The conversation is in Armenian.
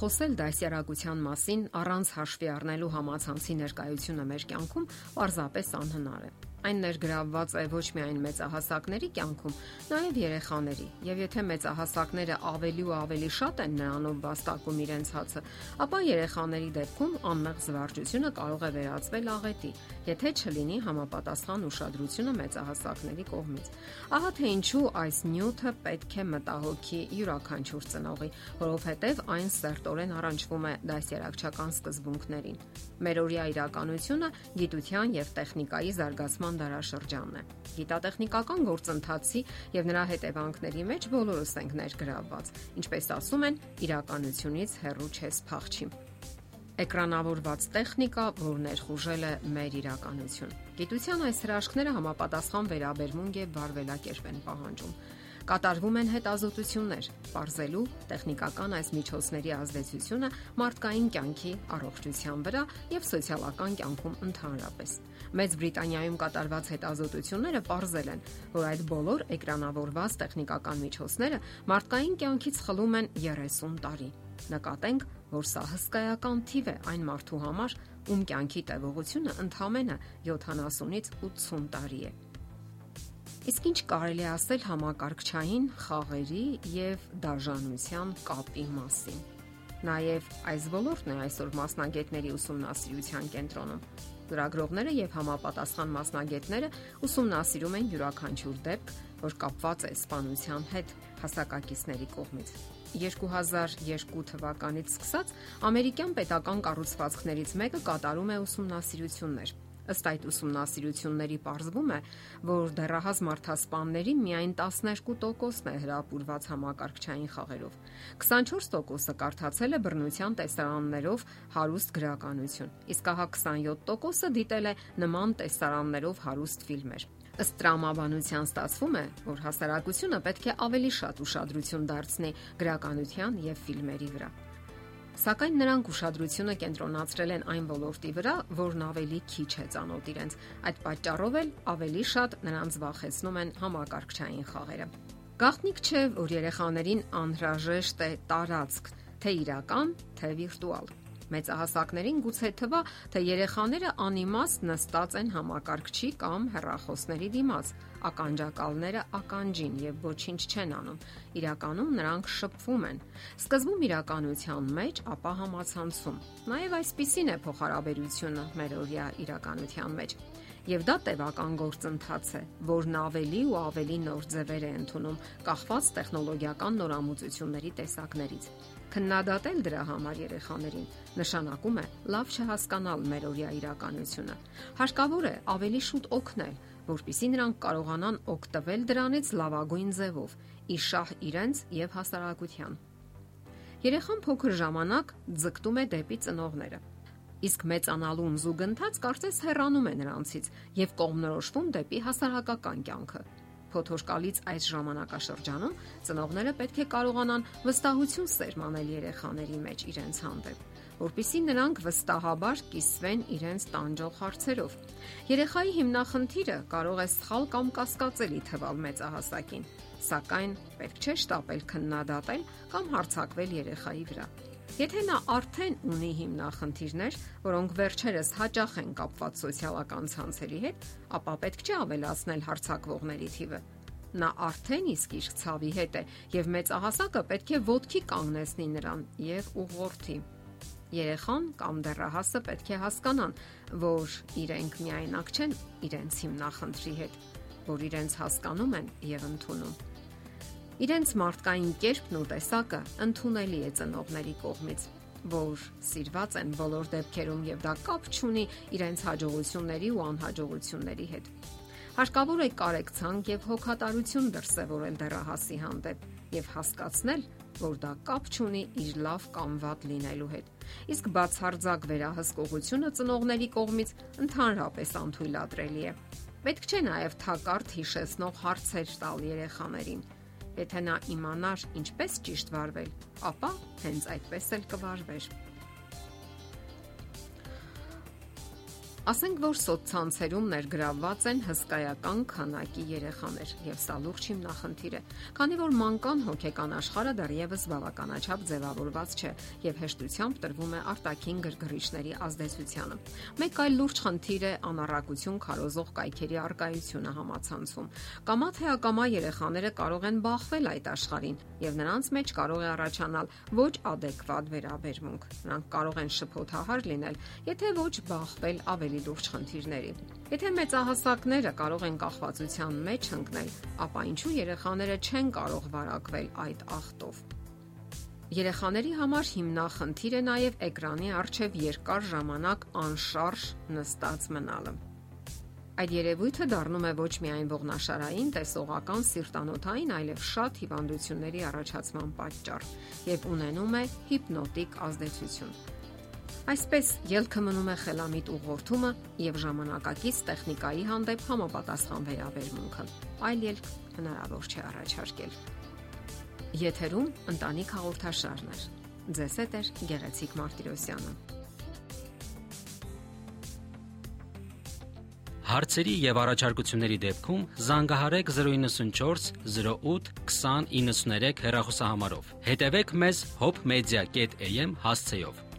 Խոսել դասյարակության մասին առանց հաշվի առնելու համացանցի ներկայությունը մեր կյանքում պարզապես անհնար է այն ներգրավված է ոչ միայն մեծահասակների կյանքում, նաև երեխաների։ Եվ եթե մեծահասակները ավելի ու ավելի շատ են նրանով վաստակում իրենց հացը, ապա երեխաների դեպքում անմեղ զվարճությունը կարող է վերածվել աղետի, եթե չլինի համապատասխան ուշադրությունը մեծահասակների կողմից։ Ահա թե ինչու այս նյութը պետք է մտահոգի յուրաքանչյուր ծնողի, որովհետև այն սերտորեն առնչվում է դասյարակչական սկզբունքներին։ Մերօրյա իրականությունը գիտության եւ տեխնիկայի զարգացման անվան դարաշրջանն է։ Գիտատեխնիկական գործընթացի եւ նրա հետևանքների մեջ բոլորս ենք ներգրավված, ինչպես ասում են, իրականությունից հեռու չես փախչի էկրանավորված տեխնիկա, որ ներխուժել է մեր իրականություն։ Գիտության այս հրաշքները համապատասխան վերաբերմունք եւ բարվելակերպ են պահանջում։ Կատարվում են հետազոտություններ, ողրզելու տեխնիկական այս միջոցների ազդեցությունը մարդկային կյանքի առողջության վրա եւ սոցիալական կյանքում ընդհանրապես։ Մեծ Բրիտանիայում կատարված հետազոտությունները ողրզել են, որ այդ բոլոր էկրանավորված տեխնիկական միջոցները մարդկային կյանքից խլում են 30 տարի։ Նկատենք, որ սա հսկայական թիվ է այն մարդու համար, ում կյանքի տևողությունը ընդամենը 70-ից 80 տարի է։ Իսկ ինչ կարելի ասել համակարգչային խաղերի եւ դաժանության կապի մասին։ Նաև այս ոլորտն է այսօր մասնագետների ուսումնասիրության կենտրոնում։ Լրագրողները եւ համապատասխան մասնագետները ուսումնասիրում են յուրաքանչյուր դեպք, որ կապված է սպանության հետ հասակակիցների կողմից։ 2002 թվականից սկսած ամերիկյան պետական կառուցվածքներից մեկը կատարում է ուսումնասիրություններ Ըստ այդ ուսումնասիրությունների ողջվում է, որ դեռահաս մարդասպանների միայն 12%-ն է հրապուրված համակարգչային խաղերով։ 24%-ը կարդացել է բռնության տեսարաններով հարուստ գրականություն, իսկ ահա 27%-ը դիտել է նման տեսարաններով հարուստ ֆիլմեր։ Ըստ տրամաբանության ստացվում է, որ հասարակությունը պետք է ավելի շատ ուշադրություն դարձնի գրականության եւ ֆիլմերի վրա։ Սակայն նրանք ուշադրությունը կենտրոնացրել են այն ոլորտի վրա, որն ավելի քիչ է ծանոթ իրենց։ Այդ պատճառով էլ ավելի շատ նրանց վախեցնում են համակարգչային խաղերը։ Գաղտնիք չէ, որ երեխաներին անհրաժեշտ է տարածք, թե իրական, թե վիրտուալ։ Մեծահասակներին գուցե թվա, թե երեխաները անիմաստ նստած են համակարգչի կամ հեռախոսների դիմաց, ականջակալները ականջին եւ ոչինչ չեն անում։ Իրականում նրանք շփվում են։ Սկզբում իրականության մեջ, ապա համացանցում։ Նաեւ այսպիսին է փոխհարաբերությունը մեր օրյա իրականության մեջ եւ դա տևական գործընթաց է, որն ավելի ու ավելի նոր ձևեր է ընդունում, կախված տեխնոլոգիական նորամուծությունների տեսակներից։ Քննադատել դրա համար երեխաներին նշանակում է լավ չհասկանալ մեր օրյա իրականությունը։ Հարկավոր է ավելի շուտ օգնել, որpիսի նրանք կարողանան օգտվել դրանից լավագույն ձևով՝ իշահ իրենց եւ հասարակության։ Երեխան փոքր ժամանակ ձգտում է դեպի ծնողները իսկ մեծանալուն զուգընթաց կարծես հեռանում է նրանցից եւ կողմնորոշվում դեպի հասարակական կյանքը։ Փոթորկալից այս ժամանակաշրջանում ծնողները պետք է կարողանան վստահություն սերմանել երեխաների մեջ իրենց հանդեպ, որpիսի նրանք վստահաբար կիսվեն իրենց տանջող հարցերով։ Երեխայի հիմնախնդիրը կարող է սխալ կամ կասկածելի թվալ մեծահասակին, սակայն պետք չէ շտապել քննադատել կամ հարցակվել երեխայի վրա։ Եթե նա արդեն ունի հիմնախնդիրներ, որոնք վերջերս հաճախ են կապված սոցիալական ցանցերի հետ, ապա պետք չէ ավելացնել հարցակվողների թիվը։ Նա արդեն իսկ իր ցավի հետ է եւ մեծահասակը պետք է ոդքի կանգնեցնի նրան եւ ուղղորդի։ Երեխան կամ դեռահասը պետք է հասկանան, որ իրենք միայնակ չեն իրենց հիմնախնդրի հետ, որ իրենց հասկանում են եւ ընդունում։ Իրենց մարդկային կերպն ու տեսակը ընդունելի է ծնողների կողմից, որ սիրված են բոլոր դեպքերում եւ դա կապ չունի իրենց հաջողությունների ու անհաջողությունների հետ։ Հարկավոր է կարեկցանք եւ հոգատարություն դրսեւորել դեռահասի հանդեպ եւ հասկացնել, որ դա կապ չունի իր լավ կամ վատ լինելու հետ։ Իսկ բացարձակ վերահսկողությունը ծնողների կողմից ընդհանրապես անթույլատրելի է։ Պետք չէ նաև թակարդ հիշեցնող հարցեր տալ երեխաներին Եթե նա իմանար ինչպես ճիշտ վարվել, ապա հենց այդպես էլ կվարվեր։ Ասենք որ սոցցանցերում ներգրավված են հսկայական քանակի երեխաներ, եւ սա լուրջ հիմնախնդիր է, քանի որ մանկան հոգեկան աշխարհը դեռևս բավականաչափ ձևավորված չէ եւ հեշտությամբ տրվում է արտաքին գրգռիչների ազդեցությանը։ Մեկ այլ լուրջ խնդիր է անառակություն քարոզող կայքերի արկայությունը համացանցում։ Կամա թե ակամա երեխաները կարող են բախվել այդ աշխարհին եւ նրանց մեջ կարող է առաջանալ ոչ adekvat վերաբերմունք։ Նրանք կարող են շփոթահար լինել, եթե ոչ բախվել ավելի ավելի լուրջ խնդիրների։ Եթե մեծահասակները կարող են կախվածության մեջ ընկնել, ապա ինչու երեխաները չեն կարող վարակվել այդ ախտով։ Երեխաների համար հիմնախնդիր է նաև էկրանի առջև երկար ժամանակ անշարժ նստած մնալը։ Այդ երևույթը դառնում է ոչ միայն ողնաշարային, տեսողական, սիրտանոթային, այլև շատ հիվանդությունների առաջացման պատճառ եւ ունենում է հիպնոտիկ ազդեցություն։ Այսպես ելքը մնում է խելամիտ ուղղորդումը եւ ժամանակակից տեխնիկայի հանդեպ համապատասխան վերաբերմունքը։ Այլ ելք հնարավոր չէ առաջարկել։ Եթերում ընտանիք հաղորդաշարն է։ Ձեզ հետ է Գեղեցիկ Մարտիրոսյանը։ Հարցերի եւ առաջարկությունների դեպքում զանգահարեք 094 08 2093 հեռախոսահամարով։ Հետևեք մեզ hopmedia.am հասցեով։